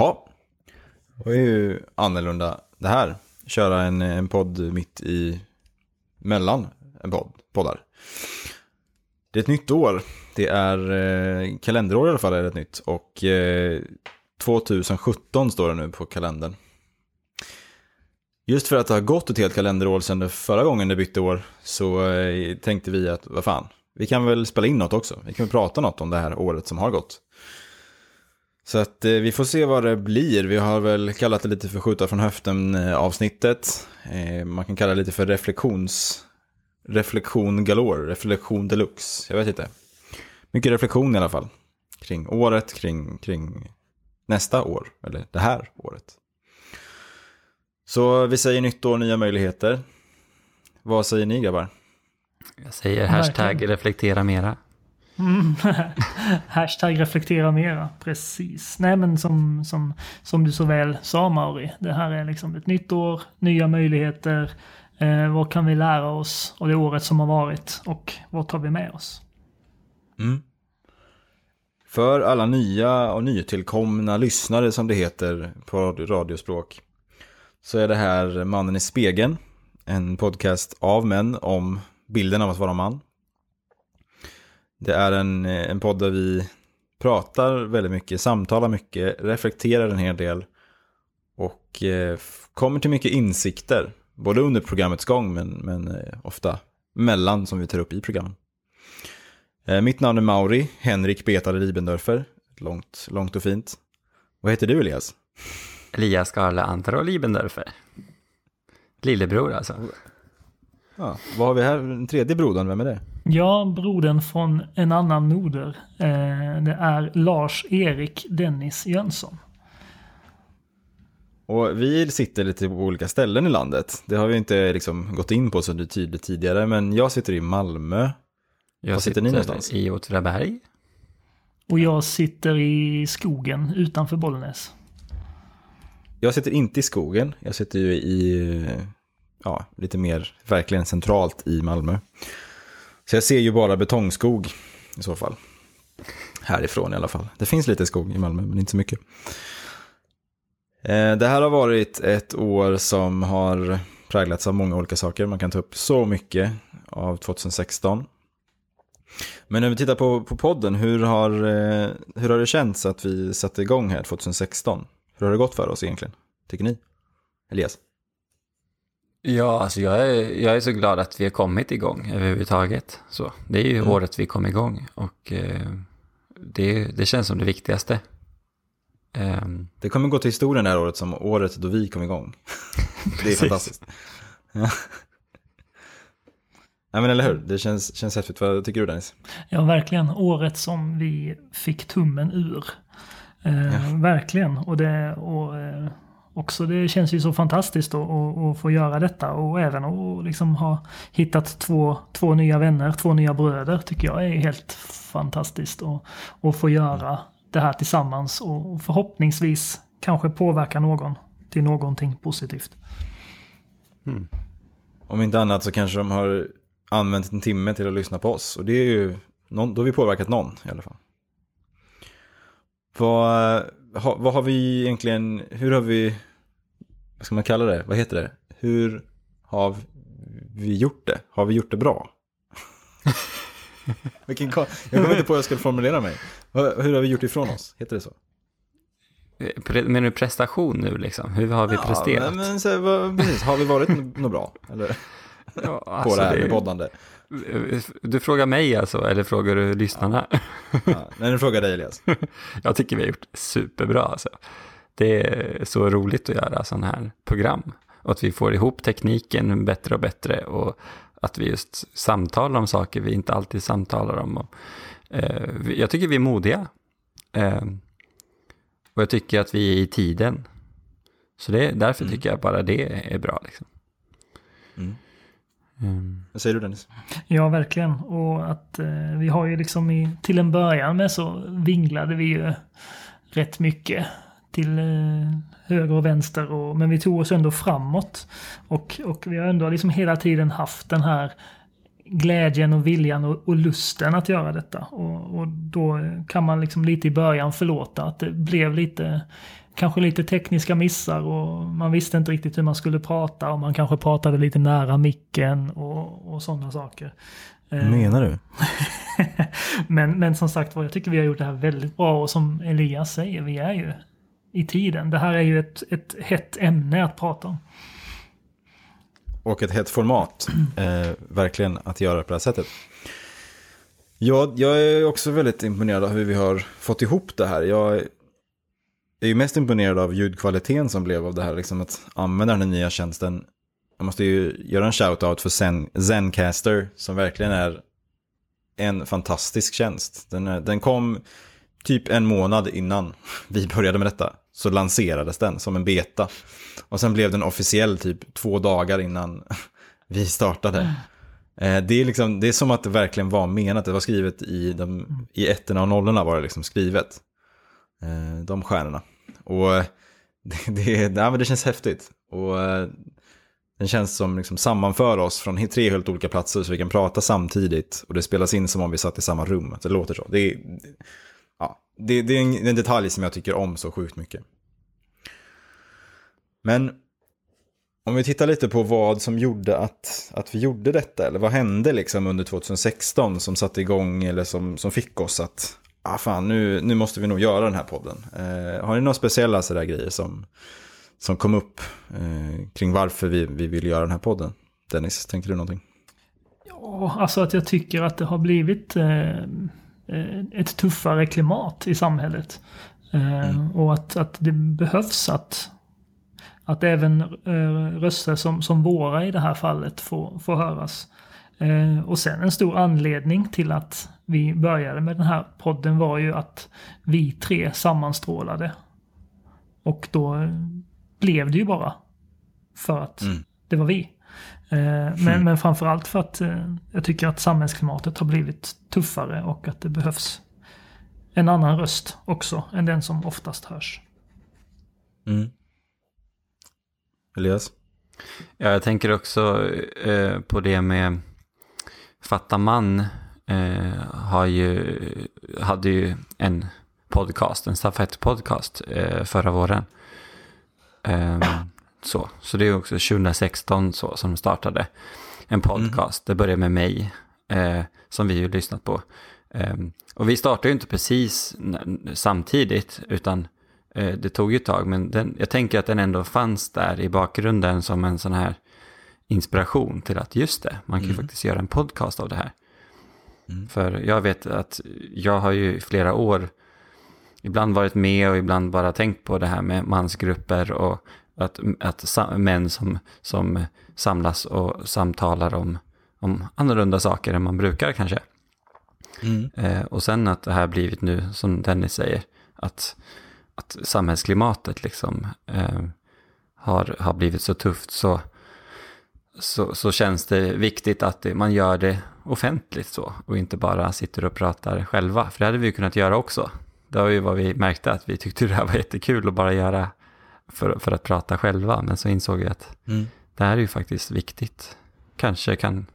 Ja, det är ju annorlunda det här. Köra en, en podd mitt i mellan en podd, poddar. Det är ett nytt år. Det är eh, kalenderår i alla fall är det nytt. Och eh, 2017 står det nu på kalendern. Just för att det har gått ett helt kalenderår sedan förra gången det bytte år så eh, tänkte vi att vad fan, vi kan väl spela in något också. Vi kan väl prata något om det här året som har gått. Så att eh, vi får se vad det blir. Vi har väl kallat det lite för skjuta från höften eh, avsnittet. Eh, man kan kalla det lite för reflektions... Reflektion galore, reflektion deluxe. Jag vet inte. Mycket reflektion i alla fall. Kring året, kring, kring nästa år. Eller det här året. Så vi säger nytt år, nya möjligheter. Vad säger ni grabbar? Jag säger hashtag reflektera mera. Mm. Hashtag reflektera mera, precis. Nej men som, som, som du så väl sa Mauri, det här är liksom ett nytt år, nya möjligheter. Eh, vad kan vi lära oss av det året som har varit och vad tar vi med oss? Mm. För alla nya och nytillkomna lyssnare som det heter på radiospråk så är det här Mannen i spegeln, en podcast av män om bilden av att vara man. Det är en, eh, en podd där vi pratar väldigt mycket, samtalar mycket, reflekterar en hel del och eh, kommer till mycket insikter, både under programmets gång men, men eh, ofta mellan som vi tar upp i programmen. Eh, mitt namn är Mauri, Henrik Betade Libendörfer, långt, långt och fint. Vad heter du Elias? Elias Garle Antaro Libendörfer. Lillebror alltså. Ja, vad har vi här? Den tredje brodern, vem är det? Ja, brodern från en annan moder. Eh, det är Lars-Erik Dennis Jönsson. Och vi sitter lite på olika ställen i landet. Det har vi inte liksom gått in på så tydligt tidigare, men jag sitter i Malmö. Jag Var sitter ni någonstans? i Åtvidaberg. Och jag sitter i skogen utanför Bollnäs. Jag sitter inte i skogen, jag sitter ju i, ja, lite mer verkligen centralt i Malmö. Så jag ser ju bara betongskog i så fall. Härifrån i alla fall. Det finns lite skog i Malmö, men inte så mycket. Eh, det här har varit ett år som har präglats av många olika saker. Man kan ta upp så mycket av 2016. Men när vi tittar på, på podden, hur har, eh, hur har det känts att vi satte igång här 2016? Hur har det gått för oss egentligen, tycker ni? Elias? Ja, alltså jag är, jag är så glad att vi har kommit igång överhuvudtaget. Så, det är ju Mm. året vi kom igång och eh, det, det känns som det viktigaste. Ehm, Det kommer gå till historien det här året som året då vi kom igång. det är Precis. fantastiskt. Ja. Nej men eller hur, det känns, känns häftigt. Vad tycker du Dennis? Ja, verkligen. Året som vi fick tummen ur. Eh, Verkligen. Och det, och, eh, också det känns ju så fantastiskt att, få göra detta. Och även att liksom ha hittat två, två nya vänner, två nya bröder tycker jag är helt fantastiskt. Och, och få göra det här tillsammans och förhoppningsvis kanske påverka någon till någonting positivt. Om inte annat så kanske de har använt en timme till att lyssna på oss. Och det är ju, då har vi påverkat någon i alla fall. Vad, ha, vad har vi egentligen, hur har vi, vad ska man kalla det, vad heter det? Hur har vi gjort det? Har vi gjort det bra? Vilken, jag kommer inte på hur jag ska formulera mig. Hur har vi gjort ifrån oss? Heter det så? pre- menar du prestation nu liksom? Hur har vi presterat? Ja, men, men, så, här, vad, precis, har vi varit nå- något bra? Eller, Ja, på alltså, det här det- med poddande? Du frågar mig alltså, eller frågar du lyssnarna? Ja, nej, nu frågar dig Elias. Jag tycker vi har gjort superbra alltså. Det är så roligt att göra sådana här program. Och att vi får ihop tekniken bättre och bättre. Och att vi just samtalar om saker vi inte alltid samtalar om. Och, eh, jag tycker vi är modiga. Eh, och jag tycker att vi är i tiden. Så det, därför Mm. tycker jag bara det är bra. Liksom. Mm. Mm. Vad säger du Dennis? Ja, verkligen. Och att eh, vi har ju liksom i, till en början med så vinglade vi ju rätt mycket till eh, höger och vänster. Och, men vi tog oss ändå framåt. Och, och vi har ändå liksom hela tiden haft den här glädjen och viljan och, och lusten att göra detta. Och, och, då kan man liksom lite i början förlåta att det blev lite, kanske lite tekniska missar och man visste inte riktigt hur man skulle prata och man kanske pratade lite nära micken och, och sådana saker. Vad menar du? men, men som sagt var, jag tycker vi har gjort det här väldigt bra och som Elias säger, vi är ju i tiden. Det här är ju ett, ett hett ämne att prata om. Och ett hett format, eh, verkligen, att göra på det här sättet. Jag, jag är också väldigt imponerad av hur vi har fått ihop det här. Jag är ju mest imponerad av ljudkvaliteten som blev av det här, liksom att använda den nya tjänsten. Jag måste ju göra en shout-out för Zen, Zencaster, som verkligen är en fantastisk tjänst. Den, är, den kom typ en månad innan vi började med detta så lanserades den som en beta. Och sen blev den officiell typ två dagar innan vi startade. Mm. Det är, liksom, det är som att det verkligen var menat, det var skrivet i, de, i ettorna och nollorna var det liksom skrivet. Eh, de stjärnorna. Och eh, det, det, nej, men det känns häftigt. Och den känns som liksom sammanför oss från tre helt olika platser så vi kan prata samtidigt. Och det spelas in som om vi satt i samma rum. Det låter så. Det är, det, det är en, en, detalj som jag tycker om så sjukt mycket. Men om vi tittar lite på vad som gjorde att, att vi gjorde detta, eller vad hände liksom under 2016 som satte igång eller som, som fick oss att, ah fan, nu, nu måste vi nog göra den här podden. Eh, har ni några speciella sådär grejer som, som kom upp eh, kring varför vi, vi vill göra den här podden? Dennis, tänker du någonting? Ja, alltså att jag tycker att det har blivit eh ett tuffare klimat i samhället. Eh, mm. Och att, att det behövs att, att även eh, röster som, som våra i det här fallet får, får höras. Och sen en stor anledning till att vi började med den här podden var ju att vi tre sammanstrålade. Och då blev det ju bara för att mm. det var vi. Eh, men, mm. men framförallt för att eh, jag tycker att samhällsklimatet har blivit tuffare och att det behövs en annan röst också än den som oftast hörs. Mm. Elias? Ja, jag tänker också eh, på det med Fatta man eh, har ju, hade ju en podcast, en stafettpodcast eh, förra våren. Så, så det är också 2016 så, som de startade en podcast. Mm. Det började med mig, eh, som vi har lyssnat på. Eh, och vi startade ju inte precis samtidigt, utan eh, det tog ju ett tag. Men den, jag tänker att den ändå fanns där i bakgrunden som en sån här inspiration till att just det, man kan ju mm. faktiskt göra en podcast av det här. Mm. För jag vet att jag har ju i flera år ibland varit med och ibland bara tänkt på det här med mansgrupper och att, att män som, som samlas och samtalar om, om annorlunda saker än man brukar kanske. Mm. Eh, och sen att det här blivit nu, som Dennis säger, att, att samhällsklimatet liksom eh, har, har blivit så tufft så, så, så känns det viktigt att det, man gör det offentligt så och inte bara sitter och pratar själva. För det hade vi kunnat göra också. Det var ju vad vi märkte att vi tyckte det här var jättekul att bara göra för, för att prata själva. Men så insåg vi att mm. det här är ju faktiskt viktigt. Kanske kan,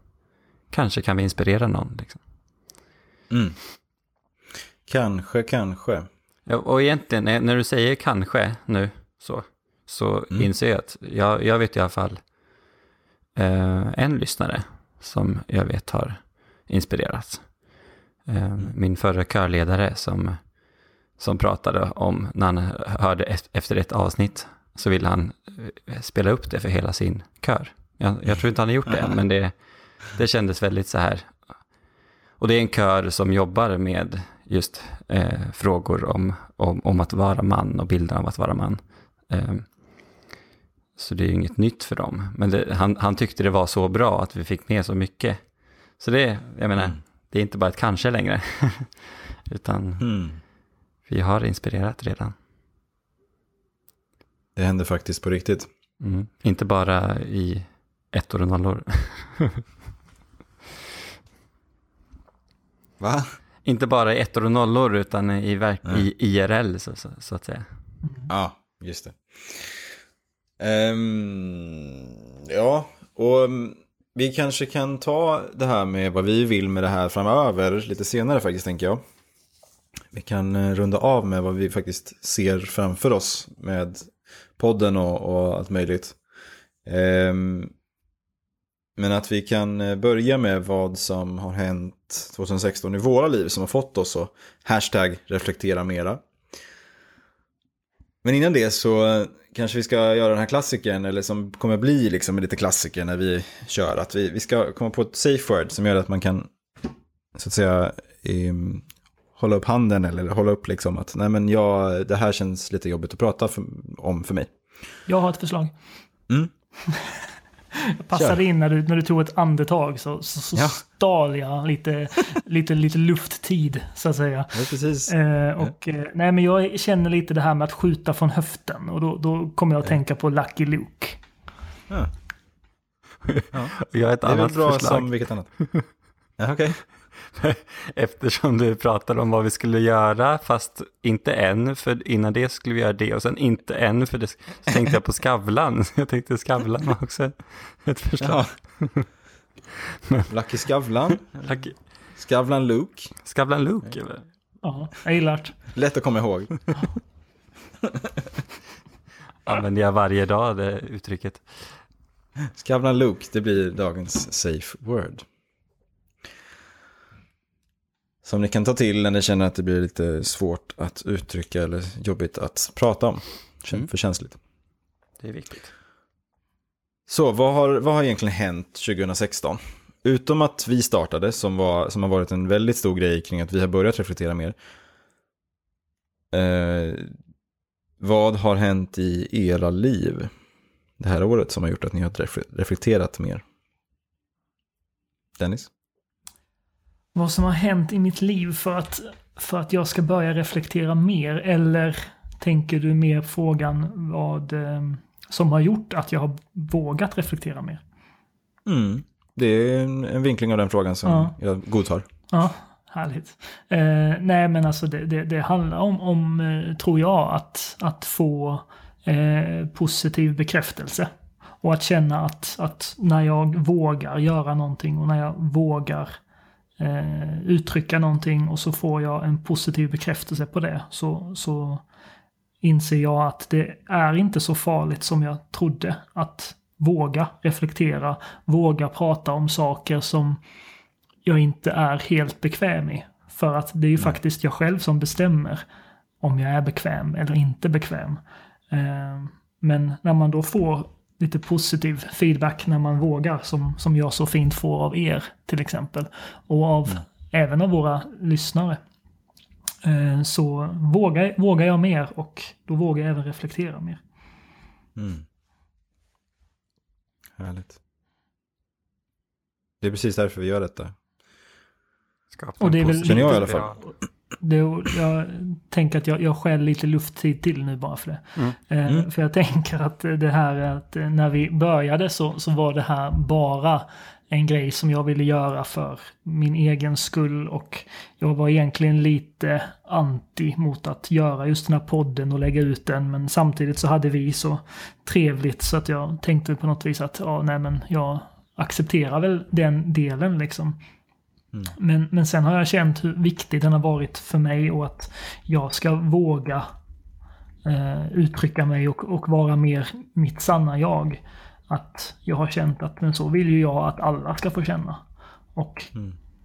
kanske kan vi inspirera någon. Liksom. Mm. Kanske, kanske. Ja, och egentligen, när du säger kanske nu, så, så mm. inser jag att jag, jag vet i alla fall eh, en lyssnare som jag vet har inspirerats. Eh, mm. Min förra körledare som som pratade om när han hörde efter ett avsnitt så ville han eh, spela upp det för hela sin kör. Jag, jag tror inte han har gjort det än, men det, det kändes väldigt så här. Och det är en kör som jobbar med just eh, frågor om, om, om, att vara man och bilden av att vara man. Eh, så det är ju inget nytt för dem. Men det, han, han tyckte det var så bra att vi fick med så mycket. Så det, jag menar, mm. det är inte bara ett kanske längre. Utan mm. Vi har inspirerat redan. Det händer faktiskt på riktigt. Mm. Inte bara i ettor och nollor. Va? Inte bara i ettor och nollor utan i, verk i IRL så, så, så, att säga. Ja, just det. Um, ja, och um, vi kanske kan ta det här med vad vi vill med det här framöver lite senare faktiskt tänker jag. Vi kan eh, runda av med vad vi faktiskt ser framför oss med podden och, och allt möjligt. Um, men att vi kan eh, börja med vad som har hänt 2016 i våra liv som har fått oss att hashtag reflektera mera. Men innan det så eh, kanske vi ska göra den här klassikern, eller som kommer bli liksom lite klassiker när vi kör, att vi, vi ska komma på ett safe word som gör att man kan, så att säga, ehm, hålla upp handen eller hålla upp liksom att, nej men jag, det här känns lite jobbigt att prata för, om för mig. Jag har ett förslag. Mm. Jag passade in när du, när du tog ett andetag så, så, så Ja. stal jag lite, lite, lite lufttid så att säga. Ja, precis. Eh, och, eh, nej, men jag känner lite det här med att skjuta från höften och då, då kommer jag att tänka på Lucky Luke. Ja. Jag har ett Det är väl annat bra förslag. som vilket annat. Ja, okej. Eftersom du pratade om vad vi skulle göra, fast inte än, för innan det skulle vi göra det och sen inte än, för det så tänkte jag på Skavlan. Jag tänkte Skavlan var också ett förslag. Ja. Lucky Skavlan. Lucky- Skavlan Luke. Skavlan Luke, eller? Ja, jag gillar det. Lätt att komma ihåg. Använder jag varje dag det uttrycket. Skavlan Luke, det blir dagens safe word. Som ni kan ta till när ni känner att det blir lite svårt att uttrycka eller jobbigt att prata om. Mm. För känsligt. Det är viktigt. Så vad har, vad har egentligen hänt 2016? Utom att vi startade, som, var, som har varit en väldigt stor grej kring att vi har börjat reflektera mer. Eh, vad har hänt i era liv det här året som har gjort att ni har refle- reflekterat mer? Dennis? Vad som har hänt i mitt liv för att, för att jag ska börja reflektera mer eller tänker du mer på frågan vad eh, som har gjort att jag har vågat reflektera mer? Mm. Det är en, en vinkling av den frågan som Ja. jag godtar. Ja, härligt. Eh, nej, men alltså det, det, det handlar om, om eh, tror jag, att, att få eh, positiv bekräftelse. Och att känna att, att när jag vågar göra någonting och när jag vågar eh, uttrycka någonting och så får jag en positiv bekräftelse på det så, så inser jag att det är inte så farligt som jag trodde. Att våga reflektera, våga prata om saker som jag inte är helt bekväm i. För att det är ju faktiskt jag själv som bestämmer om jag är bekväm eller inte bekväm. Eh, Men när man då får lite positiv feedback när man vågar, som, som jag så fint får av er till exempel, och av även av våra lyssnare, eh, så vågar, vågar jag mer och då vågar jag även reflektera mer. Mm. Härligt. Det är precis därför vi gör detta. Skapa Och det är väl Känner jag i alla spiral. Det, jag tänker att jag, jag skäl lite lufttid till nu bara för det. Mm. Eh, Mm. För jag tänker att det här är att eh, när vi började så, så var det här bara en grej som jag ville göra för min egen skull och jag var egentligen lite anti mot att göra just den här podden och lägga ut den men samtidigt så hade vi så trevligt så att jag tänkte på något vis att ja, nej men jag accepterar väl den delen liksom. Men, men sen har jag känt hur viktig den har varit för mig och att jag ska våga eh, uttrycka mig och, och vara mer mitt sanna jag. Att jag har känt att men så vill ju jag att alla ska få känna. Och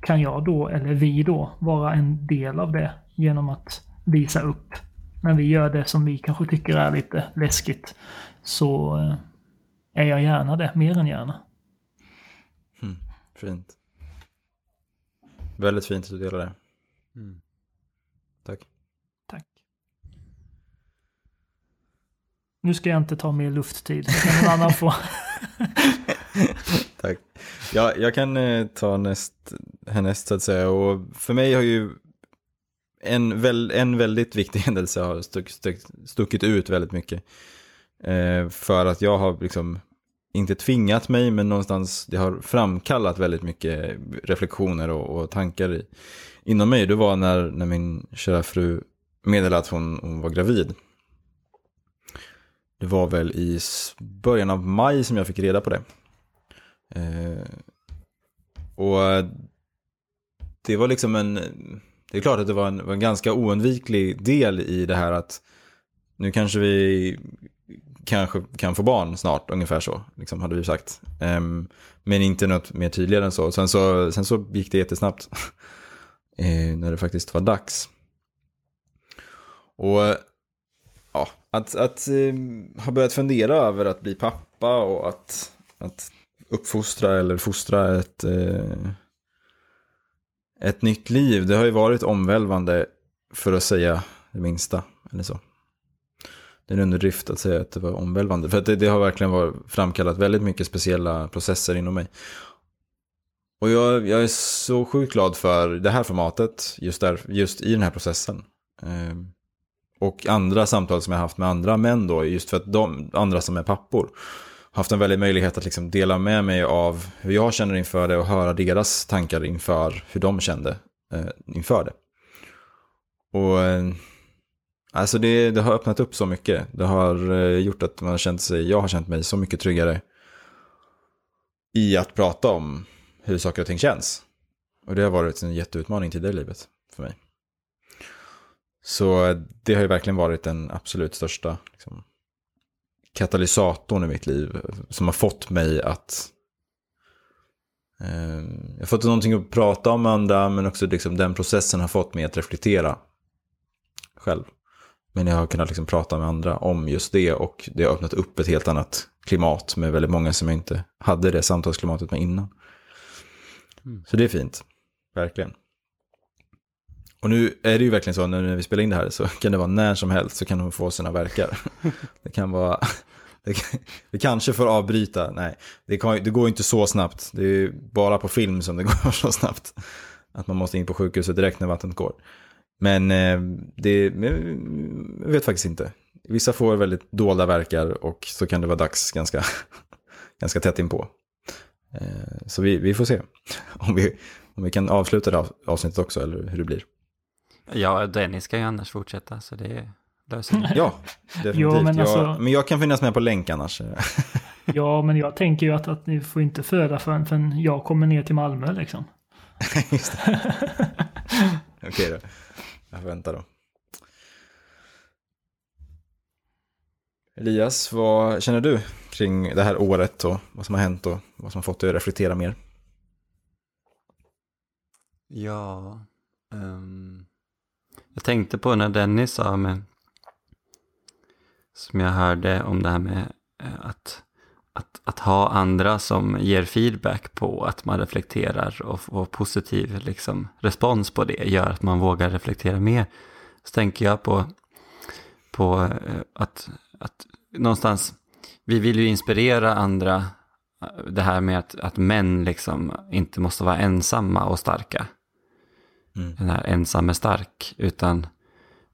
kan jag då, eller vi då, vara en del av det genom att visa upp när vi gör det som vi kanske tycker är lite läskigt. Så eh, är jag gärna det, mer än gärna. Fint. Väldigt fint att du delar det. Mm. Tack. Tack. Nu ska jag inte ta mer lufttid. Kan någon annan få? Tack. Ja, jag kan eh, ta näst, härnäst så att säga. Och för mig har ju en, väl, en väldigt viktig händelse har stuck, stuck, stuckit ut väldigt mycket. Eh, för att jag har liksom inte tvingat mig, men någonstans det har framkallat väldigt mycket reflektioner och, och tankar i, inom mig. Det var när, när min kära fru meddelade att hon, hon var gravid. Det var väl i början av maj som jag fick reda på det. Eh, och eh, det var liksom en, det är klart att det var en, var en ganska oundviklig del i det här att nu kanske vi kanske kan få barn snart, ungefär så, liksom hade vi sagt. Um, men inte något mer tydligare än så. Sen så, sen så gick det jättesnabbt uh, när det faktiskt var dags. Och eh, ja, att, att eh, ha börjat fundera över att bli pappa och att, att uppfostra eller fostra ett, uh, ett nytt liv, det har ju varit omvälvande för att säga det minsta. Eller så. Det är en underdrift att säga att det var omvälvande. För att det, det har verkligen varit framkallat väldigt mycket speciella processer inom mig. Och jag, jag, är så sjukt glad för det här formatet, just, där, just i den här processen. Eh, och andra samtal som jag haft med andra män då, just för att de andra som är pappor, haft en väldig möjlighet att liksom dela med mig av hur jag känner inför det och höra deras tankar inför hur de kände eh, inför det. Och eh, alltså det, det, har öppnat upp så mycket. Det har eh, gjort att man har känt sig, jag har känt mig så mycket tryggare i att prata om hur saker och ting känns. Och det har varit en jätteutmaning tidigare i livet för mig. Så eh, det har ju verkligen varit den absolut största liksom, katalysatorn i mitt liv. Som har fått mig att... Eh, jag har fått någonting att prata om med andra, men också liksom, den processen har fått mig att reflektera själv. Men jag har kunnat liksom prata med andra om just det och det har öppnat upp ett helt annat klimat med väldigt många som jag inte hade det samtalsklimatet med innan. Mm. Så det är fint, verkligen. Och nu är det ju verkligen så när vi spelar in det här så kan det vara när som helst så kan hon få sina verkar. Det kan vara, det kan, vi kanske får avbryta, nej, det, kan, det går inte så snabbt. Det är bara på film som det går så snabbt. Att man måste in på sjukhuset direkt när vattnet går. Men eh, det, jag vet faktiskt inte. Vissa får väldigt dolda verkar och så kan det vara dags ganska, ganska tätt inpå. Eh, så vi, vi får se om vi, om vi kan avsluta det avsnittet också eller hur det blir. Ja, Dennis ska ju annars fortsätta, så det löser det. ja, definitivt. Jo, men, alltså, jag, men jag kan finnas med på länk annars. ja, men jag tänker ju att, att ni får inte föda förrän, förrän jag kommer ner till Malmö liksom. Just det. Okej då, jag väntar då. Elias, vad känner du kring det här året och vad som har hänt och vad som har fått dig att reflektera mer? Ja, um, jag tänkte på när Dennis sa med, som jag hörde om det här med eh, att, att, att ha andra som ger feedback på att man reflekterar och får positiv liksom, respons på det gör att man vågar reflektera mer. Så tänker jag på, på eh, att, att någonstans, vi vill ju inspirera andra eh, det här med att, att män liksom inte måste vara ensamma och starka mm. den här ensam är stark, utan,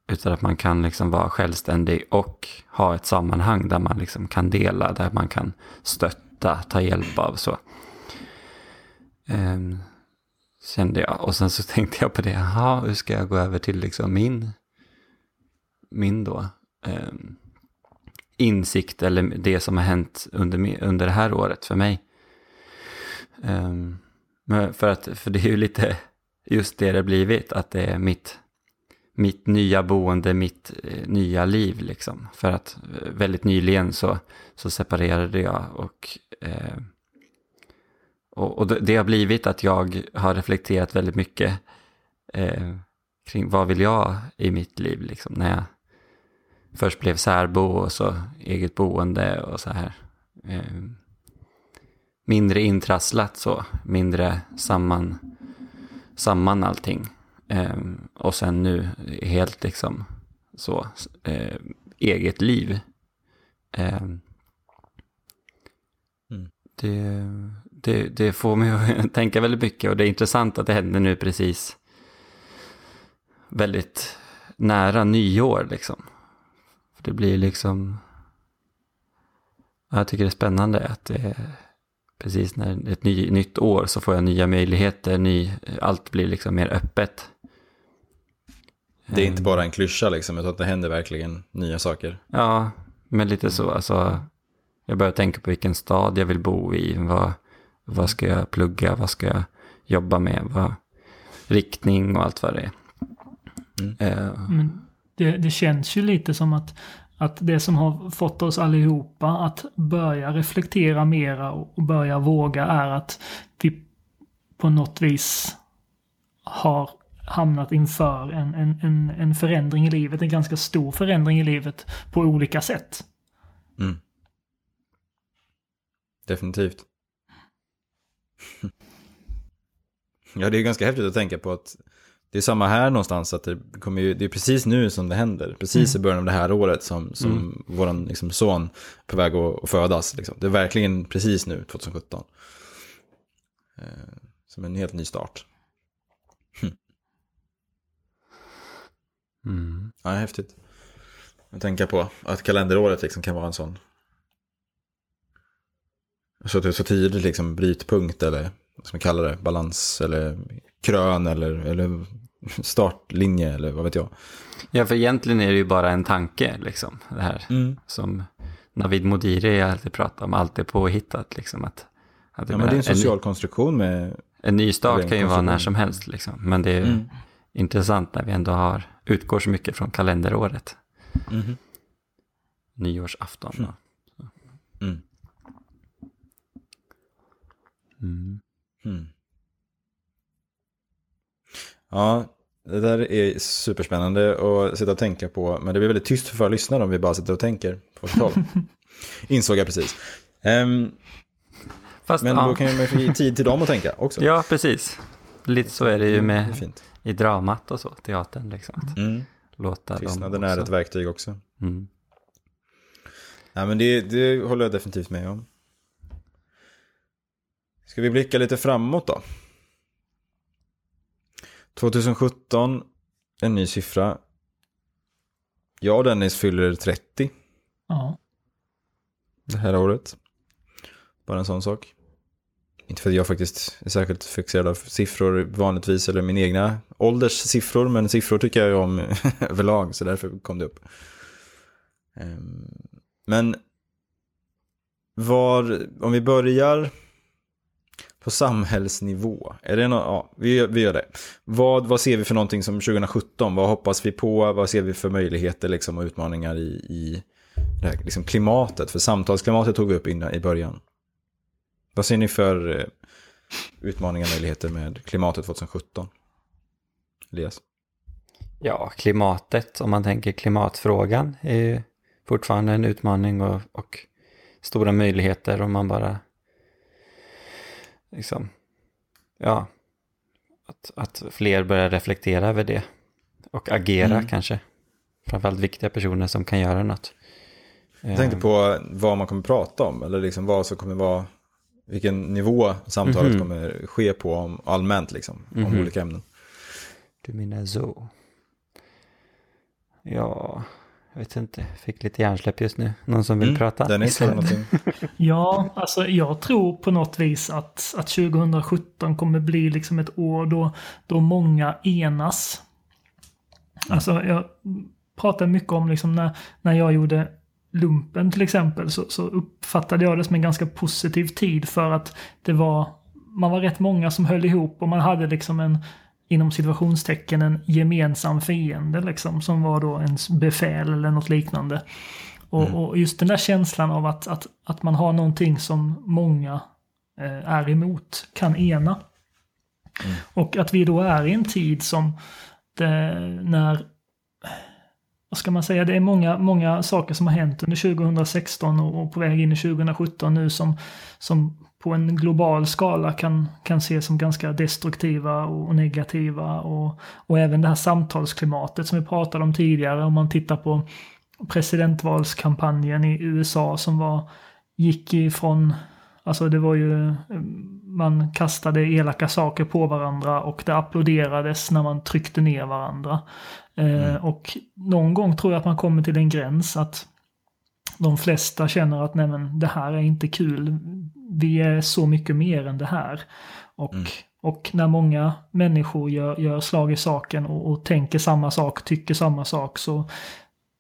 utan att man kan liksom vara självständig och ha ett sammanhang där man liksom kan dela, där man kan stötta, ta hjälp av. så. Ehm, kände jag. Och sen så tänkte jag på det, jaha, hur ska jag gå över till liksom min, min då, ehm, insikt eller det som har hänt under, under det här året för mig. Ehm, för, att, för det är ju lite just det det blivit, att det är mitt, mitt nya boende, mitt eh, nya liv liksom. För att eh, väldigt nyligen så, så separerade jag och, eh, och, och, det har blivit att jag har reflekterat väldigt mycket eh, kring vad vill jag i mitt liv liksom. När jag först blev särbo och så eget boende och så här. Eh, mindre intrasslat så, mindre samman samman allting. Eh, och sen nu helt liksom så eh, eget liv. Eh, mm. det, det, det, får mig att tänka väldigt mycket och det är intressant att det händer nu precis väldigt nära nyår liksom. För det blir liksom, jag tycker det är spännande att det precis när ett ny, nytt år så får jag nya möjligheter, ny, allt blir liksom mer öppet. Det är inte bara en klyscha liksom, utan det händer verkligen nya saker. Ja, men lite så. Alltså, jag börjar tänka på vilken stad jag vill bo i, vad, Vad ska jag plugga? Vad ska jag jobba med? Vad, riktning och allt vad det är. Mm. Eh, Men det, det känns ju lite som att, att det som har fått oss allihopa att börja reflektera mera och börja våga är att vi på något vis har hamnat inför en, en, en, en förändring i livet, en ganska stor förändring i livet på olika sätt. Mm. Definitivt. Ja, det är ganska häftigt att tänka på att det är samma här någonstans, att det, kommer ju, det är precis nu som det händer. Precis i början av det här året som, som Mm. vår liksom, son på väg att, födas. Liksom. Det är verkligen precis nu, 2017. Eh, som en helt ny start. Mm. Ja, häftigt. Att tänka på att kalenderåret liksom kan vara en sån. Så att det är så tidigt liksom brytpunkt eller vad man kalla det, balans eller krön eller, eller startlinje eller vad vet jag. Ja, för egentligen är det ju bara en tanke, liksom, det här. Mm. Som Navid Modiri alltid pratar om, allt är påhittat, liksom. Att, att Ja, men det är en en, social konstruktion med... en ny start en kan ju vara när som helst, liksom. Men det är Mm. intressant när vi ändå har, utgår så mycket från kalenderåret. Mhm. Nyårsafton. Mm. då. Mm. Mm. Mm. Ja, det där är superspännande att sitta och tänka på. Men det blir väldigt tyst för lyssnare om vi bara sitter och tänker på håll. Insåg jag precis. Ehm, Fast, men ja. då kan man få ge tid till dem att tänka också. ja, precis. Lite så är det ju är med fint. i dramat och så, teatern. Liksom. Att Mm. låta Tystnaden är ett verktyg också. Mm. Ja, men det, det håller jag definitivt med om. Ska vi blicka lite framåt då? 2017, en ny siffra. Jag och Dennis fyller 30 Ja. det här året. Bara en sån sak. Inte för att jag faktiskt är särskilt fixerad av siffror vanligtvis, eller min egna ålders siffror, men siffror tycker jag ju om överlag, så därför kom det upp. Ehm, men var, om vi börjar på samhällsnivå, är det no ja, vi, vi gör det. Vad, vad ser vi för någonting som 2017? Vad hoppas vi på? Vad ser vi för möjligheter liksom, och utmaningar i, i det här liksom, klimatet? För samtalsklimatet tog vi upp innan, i början. Vad ser ni för eh, utmaningar och möjligheter med klimatet 2017? Elias? Ja, klimatet, om man tänker klimatfrågan, är ju fortfarande en utmaning och, och stora möjligheter om man bara liksom, ja, att, att fler börjar reflektera över det och agera Mm. kanske. Framförallt viktiga personer som kan göra något. Jag tänkte Eh, på vad man kommer prata om, eller liksom vad som kommer vara, vilken nivå samtalet Mhm. kommer ske på om, allmänt, liksom, om Mhm. olika ämnen. Du menar så. Ja, jag vet inte. Fick lite hjärnsläpp just nu. Någon som vill Mm, prata? Dennis, har någonting? Ja, alltså jag tror på något vis att, att 2017 kommer bli liksom ett år då, då många enas. Alltså jag pratar mycket om liksom när, när jag gjorde lumpen till exempel så, så uppfattade jag det som en ganska positiv tid för att det var, man var rätt många som höll ihop och man hade liksom en, inom situationstecken, en gemensam fiende liksom som var då ens befäl eller något liknande. Och, och just den där känslan av att, att, att man har någonting som många eh, är emot kan ena. Och att vi då är i en tid som det, när vad ska man säga, det är många, många saker som har hänt under 2016 och, och på väg in i 2017 nu som, som på en global skala kan, kan ses som ganska destruktiva och, och negativa. Och, och även det här samtalsklimatet som vi pratade om tidigare, om man tittar på presidentvalskampanjen i USA som var, gick ifrån, alltså det var ju, man kastade elaka saker på varandra och det applåderades när man tryckte ner varandra. Eh, och någon gång tror jag att man kommer till en gräns att de flesta känner att nej men det här är inte kul. Vi är så mycket mer än det här. Och, och när många människor gör, gör slag i saken och, och tänker samma sak, tycker samma sak så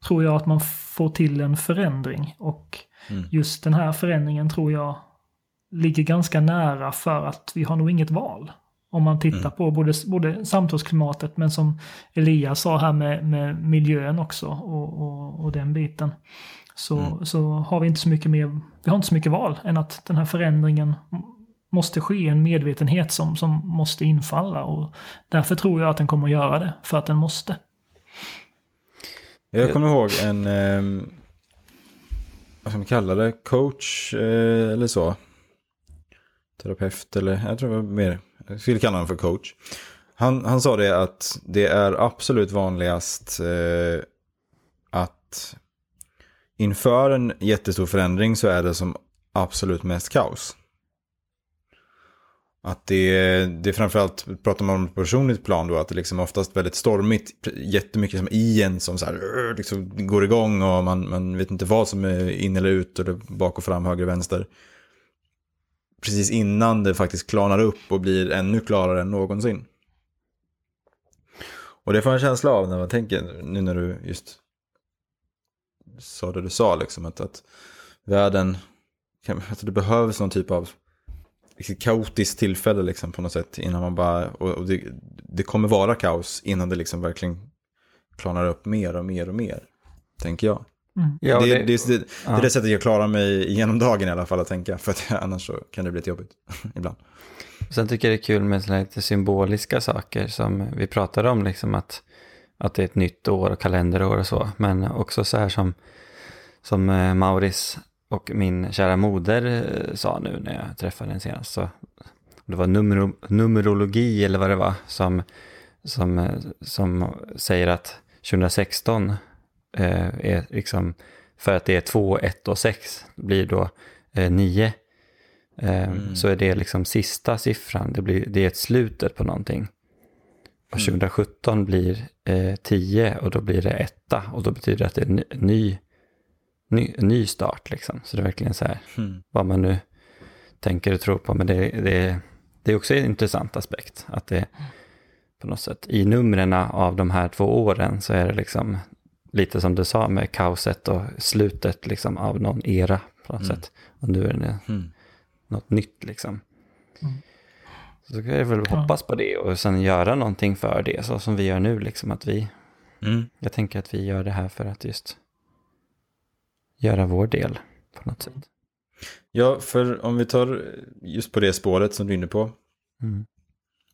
tror jag att man får till en förändring. Och Mm. just den här förändringen tror jag ligger ganska nära för att vi har nog inget val. Om man tittar mm. på både, både samtalsklimatet men som Elias sa här med, med miljön också och, och, och den biten. Så, mm. så har vi inte så mycket mer, vi har inte så mycket val än att den här förändringen måste ske, en medvetenhet som, som måste infalla och därför tror jag att den kommer att göra det, för att den måste. Jag kommer ihåg en, eh, vad ska man kalla det, coach eh, eller så. Terapeut eller, jag tror det var mer, jag skulle kalla honom för coach. Han, han sa det att det är absolut vanligast eh, att inför en jättestor förändring så är det som absolut mest kaos. Att det, det är framförallt, pratar man om personligt plan då, att det liksom oftast väldigt stormigt, jättemycket som i en som så här, liksom går igång och man, man vet inte vad som är in eller ut eller bak och fram, höger och vänster. Precis innan det faktiskt klarnar upp och blir ännu klarare än någonsin. Och det får en känsla av när man tänker, nu när du just sa det du sa, liksom, att, att världen, att det behövs någon typ av kaotiskt tillfälle liksom på något sätt innan man bara, och, och det, det, kommer vara kaos innan det liksom verkligen klarnar upp mer och mer och mer, tänker jag. Mm. Ja, det, det, det, det, ja. det är det sättet jag klarar mig genom dagen i alla fall att tänka, för att annars så kan det bli lite jobbigt ibland. Sen tycker jag det är kul med lite symboliska saker som vi pratade om, liksom att, att det är ett nytt år och kalenderår och så, men också så här som, som eh, Mauris och min kära moder eh, sa nu när jag träffade den senast, så det var numero, numerologi eller vad det var, som, som, eh, som säger att 2016 eh, är liksom, för att det är 2, 1 och 6 blir då eh, 9. Eh, mm. Så är det liksom sista siffran, det, blir, det är ett slutet på någonting. Och 2017 mm. blir eh, 10 och då blir det 1 och då betyder det att det är en ny ny, ny start liksom. Så det är verkligen så här, mm. vad man nu tänker och tror på. Men det, det, det är också en intressant aspekt. Att det på något sätt, i numren av de här två åren så är det liksom lite som du sa med kaoset och slutet liksom av någon era på något mm. sätt. Och nu är det mm. något nytt liksom. Mm. Så ska jag väl hoppas på det och sen göra någonting för det, så som vi gör nu, liksom att vi, mm. jag tänker att vi gör det här för att just göra vår del på något sätt. Ja, för om vi tar just på det spåret som du är inne på. Mm.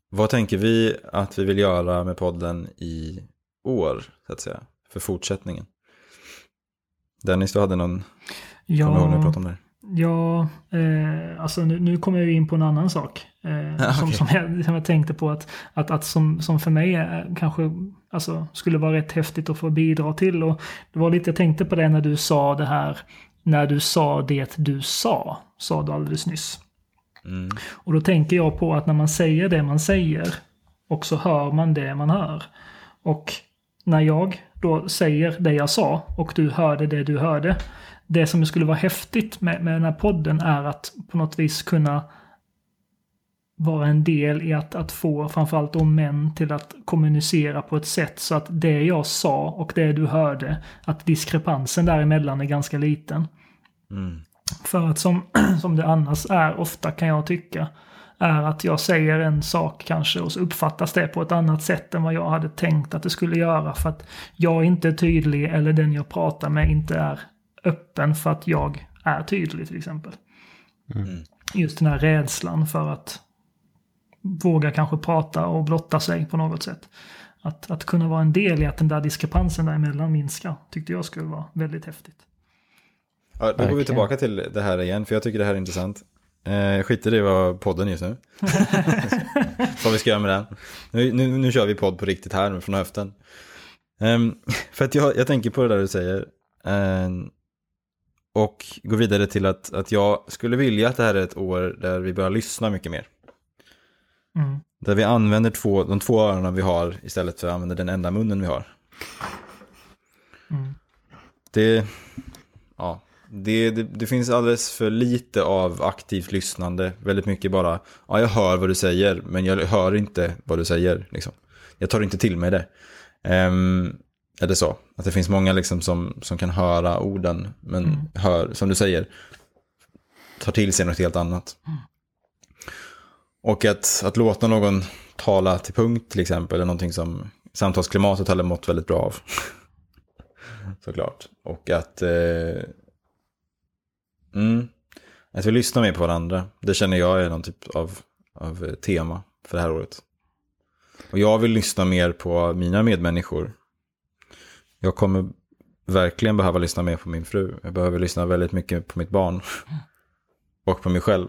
Vad tänker vi att vi vill göra med podden i år, så att säga, för fortsättningen? Dennis, du hade någon, ja, kommer ihåg när vi pratade om det Ja, eh, alltså nu, nu kommer jag in på en annan sak. Eh, okay. som, som, jag, som jag tänkte på att, att, att som, som för mig är, kanske alltså, skulle vara rätt häftigt att få bidra till. Och det var lite, jag tänkte på det när du sa det här, när du sa det du sa, sa du alldeles nyss. Mm. Och då tänker jag på att när man säger det man säger, och så hör man det man hör. Och när jag då säger det jag sa och du hörde det du hörde, det som skulle vara häftigt med, med den här podden är att på något vis kunna vara en del i att, att få framförallt då män till att kommunicera på ett sätt så att det jag sa och det du hörde, att diskrepansen däremellan är ganska liten. Mm. För att som, som det annars är ofta kan jag tycka, är att jag säger en sak kanske och så uppfattas det på ett annat sätt än vad jag hade tänkt att det skulle göra. För att jag inte är tydlig eller den jag pratar med inte är öppen för att jag är tydlig till exempel. Mm. Just den här rädslan för att våga kanske prata och blotta sig på något sätt. Att, att kunna vara en del i att den där diskrepansen däremellan minskar tyckte jag skulle vara väldigt häftigt. Ja, då går vi tillbaka till det här igen, för jag tycker det här är intressant. Eh, skiter i vad podden just nu. vad vi ska göra med den. Nu, nu, nu kör vi podd på riktigt här från höften. Um, för att jag, jag tänker på det där du säger. Uh, och går vidare till att, att jag skulle vilja att det här är ett år där vi börjar lyssna mycket mer. Mm. Där vi använder två, de två öronen vi har istället för att använda den enda munnen vi har. Mm. Det, ja, det, det, det, finns alldeles för lite av aktivt lyssnande. Väldigt mycket bara, ja jag hör vad du säger, men jag hör inte vad du säger. Liksom. Jag tar inte till mig det. Um, är det så? Att det finns många liksom som, som kan höra orden, men mm. hör, som du säger, tar till sig något helt annat. Och att, att låta någon tala till punkt till exempel är någonting som samtalsklimatet har mått väldigt bra av. Såklart. Och att... Eh, mm, att vi lyssnar mer på varandra. Det känner jag är någon typ av, av eh, tema för det här året. Och jag vill lyssna mer på mina medmänniskor. Jag kommer verkligen behöva lyssna mer på min fru. Jag behöver lyssna väldigt mycket på mitt barn. Och på mig själv.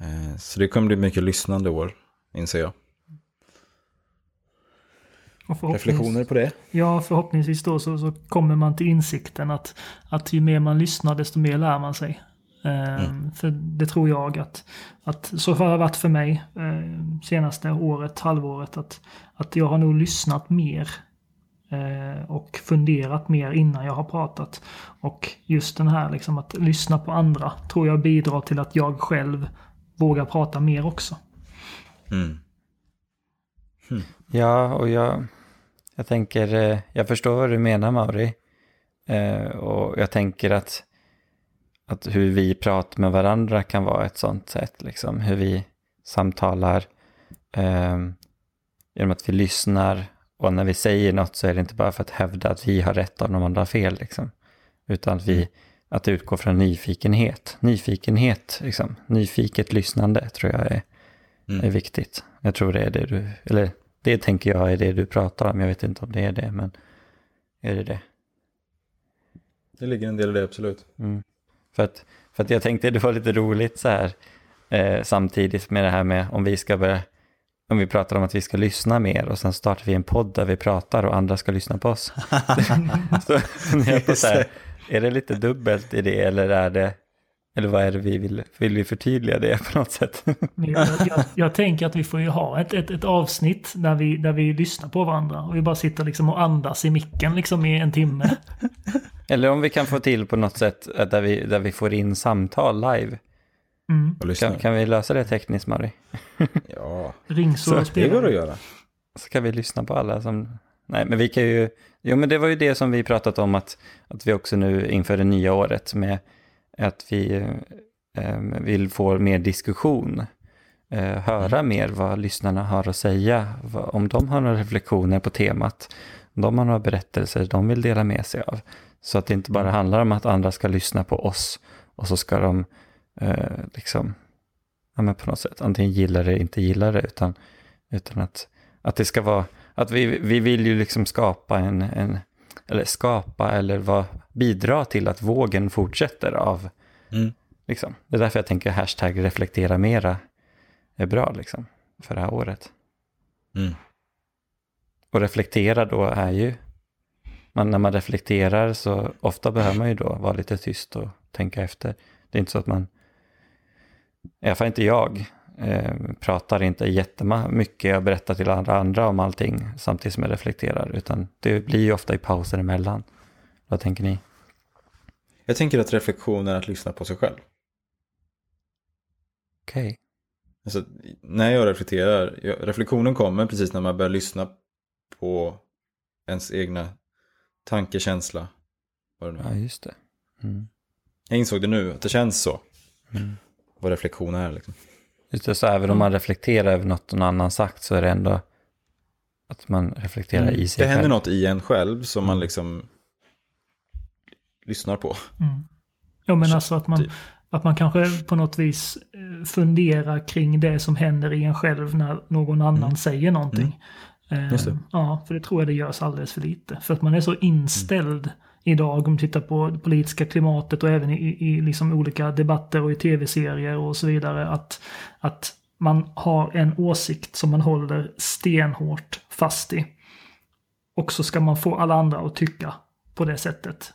Eh, så det kommer bli mycket lyssnande år, inser jag. Reflektioner på det? Ja, förhoppningsvis då så, så, kommer man till insikten att, att ju mer man lyssnar desto mer lär man sig. Eh, mm. För det tror jag att, att så har det varit för mig eh, senaste året, halvåret, att, att jag har nog lyssnat mer eh, och funderat mer innan jag har pratat. Och just den här liksom att lyssna på andra tror jag bidrar till att jag själv vågar prata mer också. Mm. Hmm. Ja, och jag, jag tänker, eh, jag förstår vad du menar Mauri. Eh, och jag tänker att, att hur vi pratar med varandra kan vara ett sånt sätt, liksom. Hur vi samtalar eh, genom att vi lyssnar och när vi säger något så är det inte bara för att hävda att vi har rätt och de andra har fel, liksom. Utan att vi, mm. att det utgår från nyfikenhet. Nyfikenhet, liksom. Nyfiket lyssnande tror jag är, mm. är viktigt. Jag tror det är det du, eller det tänker jag är det du pratar om. Jag vet inte om det är det, men är det det? Det ligger en del i det, absolut. Mm. För, att, för att jag tänkte det var lite roligt så här, eh, samtidigt med det här med om vi ska börja, om vi pratar om att vi ska lyssna mer och sen startar vi en podd där vi pratar och andra ska lyssna på oss. så så här, är det lite dubbelt i det eller är det eller vad är det vi vill, vill vi förtydliga det på något sätt? jag, jag, jag, tänker att vi får ju ha ett, ett, ett, avsnitt där vi, där vi lyssnar på varandra och vi bara sitter liksom och andas i micken liksom i en timme. Eller om vi kan få till på något sätt där vi, där vi får in samtal live. Mm. Kan, kan vi lösa det tekniskt, Mari? ja, Ringsår det går att göra. Så kan vi lyssna på alla som... Nej, men vi kan ju... Jo, men det var ju det som vi pratat om att, att vi också nu inför det nya året med att vi eh, vill få mer diskussion. Eh, höra mm. mer vad lyssnarna har att säga. Om de har några reflektioner på temat. Om de har några berättelser de vill dela med sig av. Så att det inte bara mm. handlar om att andra ska lyssna på oss och så ska de eh, liksom, ja men på något sätt, antingen gilla det eller inte gilla det, utan, utan att, att det ska vara, att vi, vi vill ju liksom skapa en, en eller skapa eller vad, bidra till att vågen fortsätter av, mm. liksom. Det är därför jag tänker hashtag reflektera mera är bra liksom, för det här året. Mm. Och reflektera då är ju, man, när man reflekterar så ofta behöver man ju då vara lite tyst och tänka efter. Det är inte så att man, i alla fall inte jag, eh, pratar inte jättemycket och berättar till andra, andra om allting samtidigt som jag reflekterar, utan det blir ju ofta i pauser emellan. Vad tänker ni? Jag tänker att reflektion är att lyssna på sig själv. Okej. Okay. Alltså, när jag reflekterar, reflektionen kommer precis när man börjar lyssna på ens egna tanke, känsla. Vad det nu är. Ja, just det. Mm. Jag insåg det nu, att det känns så. Mm. Vad reflektion är liksom. Just det, så även om man reflekterar över något någon annan sagt så är det ändå att man reflekterar mm. i sig Det händer något i en själv som man mm. liksom lyssnar på. Mm. Ja, men alltså att man, typ. att man kanske på något vis eh, funderar kring det som händer i en själv när någon annan mm. säger någonting. Mm. Eh, ja, för det tror jag det görs alldeles för lite. För att man är så inställd mm idag om du tittar på det politiska klimatet och även i, i liksom olika debatter och i tv-serier och så vidare. Att, att man har en åsikt som man håller stenhårt fast i. Och så ska man få alla andra att tycka på det sättet.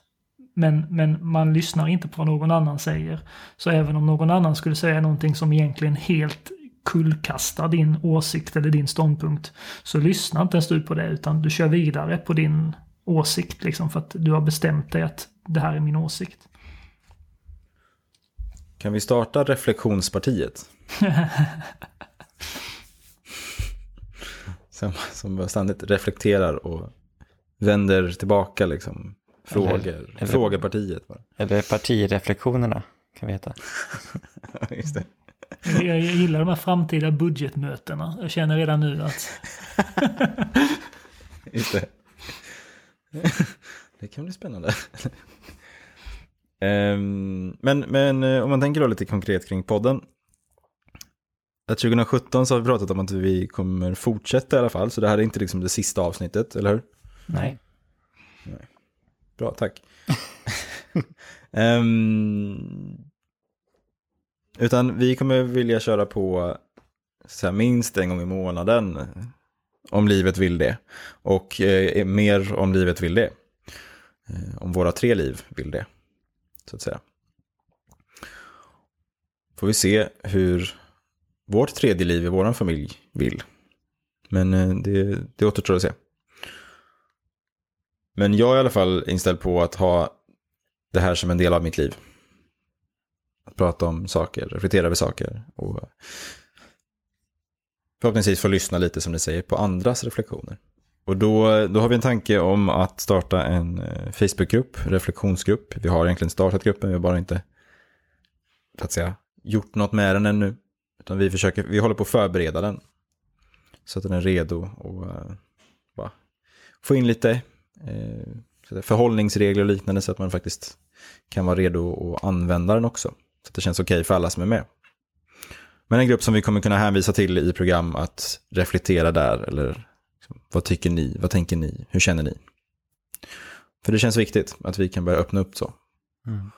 Men, men man lyssnar inte på vad någon annan säger. Så även om någon annan skulle säga någonting som egentligen helt kullkastar din åsikt eller din ståndpunkt. Så lyssna inte ens du på det utan du kör vidare på din åsikt liksom för att du har bestämt dig att det här är min åsikt. Kan vi starta reflektionspartiet? som, som ständigt reflekterar och vänder tillbaka liksom. Frågor. Eller, Frågepartiet. Eller partireflektionerna kan vi heta. Just det. Jag, jag gillar de här framtida budgetmötena. Jag känner redan nu att... Just det. Det kan bli spännande. Ehm, men, men eh, om man tänker då lite konkret kring podden. Att 2017 så har vi pratat om att vi kommer fortsätta i alla fall. Så det här är inte liksom det sista avsnittet, eller hur? Nej. Bra, tack. Ehm, utan vi kommer vilja köra på så här, minst en gång i månaden. Om livet vill det. Och eh, mer om livet vill det. Eh, om våra tre liv vill det. Så att säga. Får vi se hur vårt tredje liv i vår familj vill. Men eh, det, det återstår att se. Men jag är i alla fall inställd på att ha det här som en del av mitt liv. Att prata om saker, reflektera över saker och förhoppningsvis få lyssna lite som ni säger på andras reflektioner. Och då, då har vi en tanke om att starta en eh, Facebookgrupp, reflektionsgrupp. Vi har egentligen startat gruppen, vi har bara inte att säga, gjort något med den ännu. Utan vi, försöker, vi håller på att förbereda den. Så att den är redo och uh, bara få in lite eh, förhållningsregler och liknande så att man faktiskt kan vara redo att använda den också. Så att det känns okej okay för alla som är med. Men en grupp som vi kommer kunna hänvisa till i program att reflektera där eller liksom, vad tycker ni, vad tänker ni, hur känner ni? För det känns viktigt att vi kan börja öppna upp så. Mm.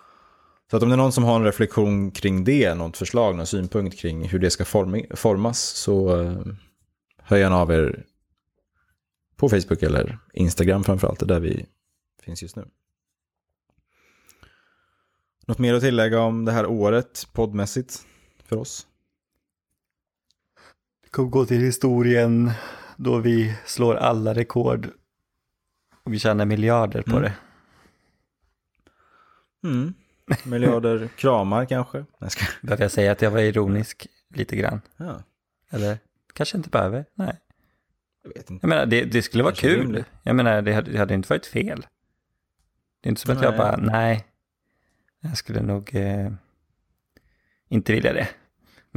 Så att om det är någon som har en reflektion kring det, något förslag, någon synpunkt kring hur det ska formas, så uh, hör gärna av er på Facebook eller Instagram framförallt, det är där vi finns just nu. Något mer att tillägga om det här året poddmässigt för oss? Gå till historien då vi slår alla rekord och vi tjänar miljarder på Mm. det. Mm. Miljarder kramar kanske? Nej, ska... Behöver jag säga att jag var ironisk lite grann? ja, Eller kanske inte behöver? Nej. jag vet inte. Jag menar, det, det skulle vara Kanske kul. rimligt. Jag menar, det hade, det hade inte varit fel. Det är inte som att jag Nej. bara, nej, jag skulle nog eh, inte vilja det.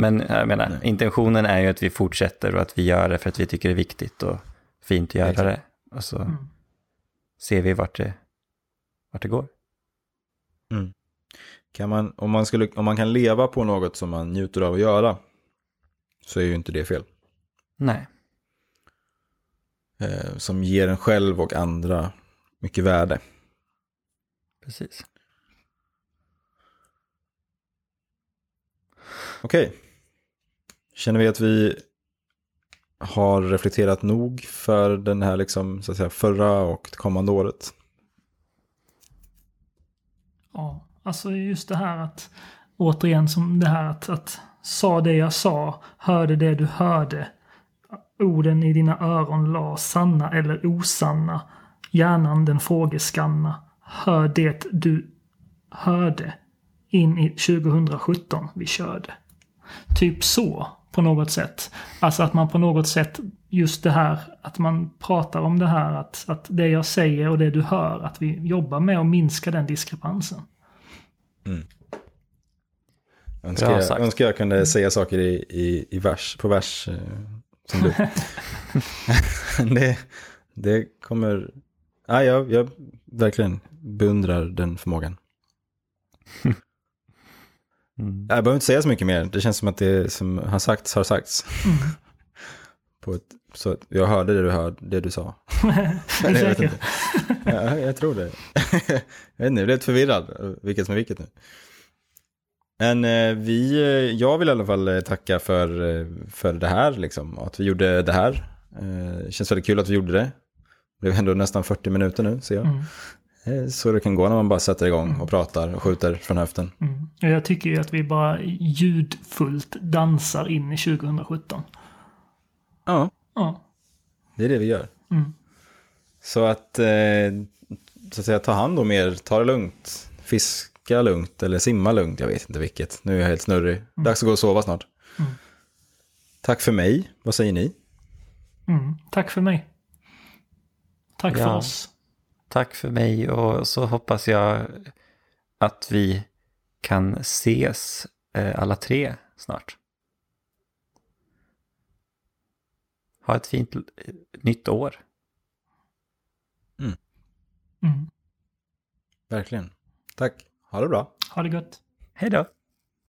Men jag menar, Nej. intentionen är ju att vi fortsätter och att vi gör det för att vi tycker det är viktigt och fint att göra Exakt. det. Och så Mm. ser vi vart det, vart det går. Kan man, om, man skulle, om man kan leva på något som man njuter av att göra så är ju inte det fel. Nej, Eh, som ger en själv och andra mycket värde. precis. Okej. Känner vi att vi har reflekterat nog för den här liksom, så att säga, förra och det kommande året? Ja, alltså just det här att återigen som det här att, att sa det jag sa, hörde det du hörde. Orden i dina öron la sanna eller osanna. Hjärnan den frågeskanna. Hör det du hörde. In i 2017 vi körde. Typ så på något sätt. Alltså att man på något sätt just det här att man pratar om det här att, att det jag säger och det du hör att vi jobbar med att minska den diskrepansen. Önskar Bra jag, önskar jag kunde säga saker i, i, i vers, på vers eh, som du. det, det kommer... Ja, jag, jag verkligen beundrar den förmågan. Mm. Jag behöver inte säga så mycket mer. Det känns som att det som har sagts har sagts. På ett, så jag hörde det du, hörde, det du sa. Är du säker? Ja, jag tror det. jag vet inte, jag blev lite förvirrad vilket som är vilket nu. Men eh, vi, eh, jag vill i alla fall eh, tacka för, för det här, liksom, att vi gjorde det här. Det känns väldigt kul att vi gjorde det. Det blev ändå nästan 40 minuter nu, ser jag. Mm, Eh, Så det kan gå när man bara sätter igång och pratar och skjuter från höften. mm. Jag tycker ju att vi bara ljudfullt dansar in i 2017. Ja, Ja. det är det vi gör. Mm. Så att, eh, så att säga, ta hand om er, ta det lugnt, fiska lugnt eller simma lugnt, jag vet inte vilket. Nu är jag helt snurrig. Dags att gå och sova snart. Mm. Tack för mig, vad säger ni? Mm. Tack för mig. Tack för Ja. oss. Tack för mig och så hoppas jag att vi kan ses eh, alla tre snart. Ha ett fint eh, nytt år. Mm. Verkligen. Tack. Ha det bra. Ha det gott. Hej då!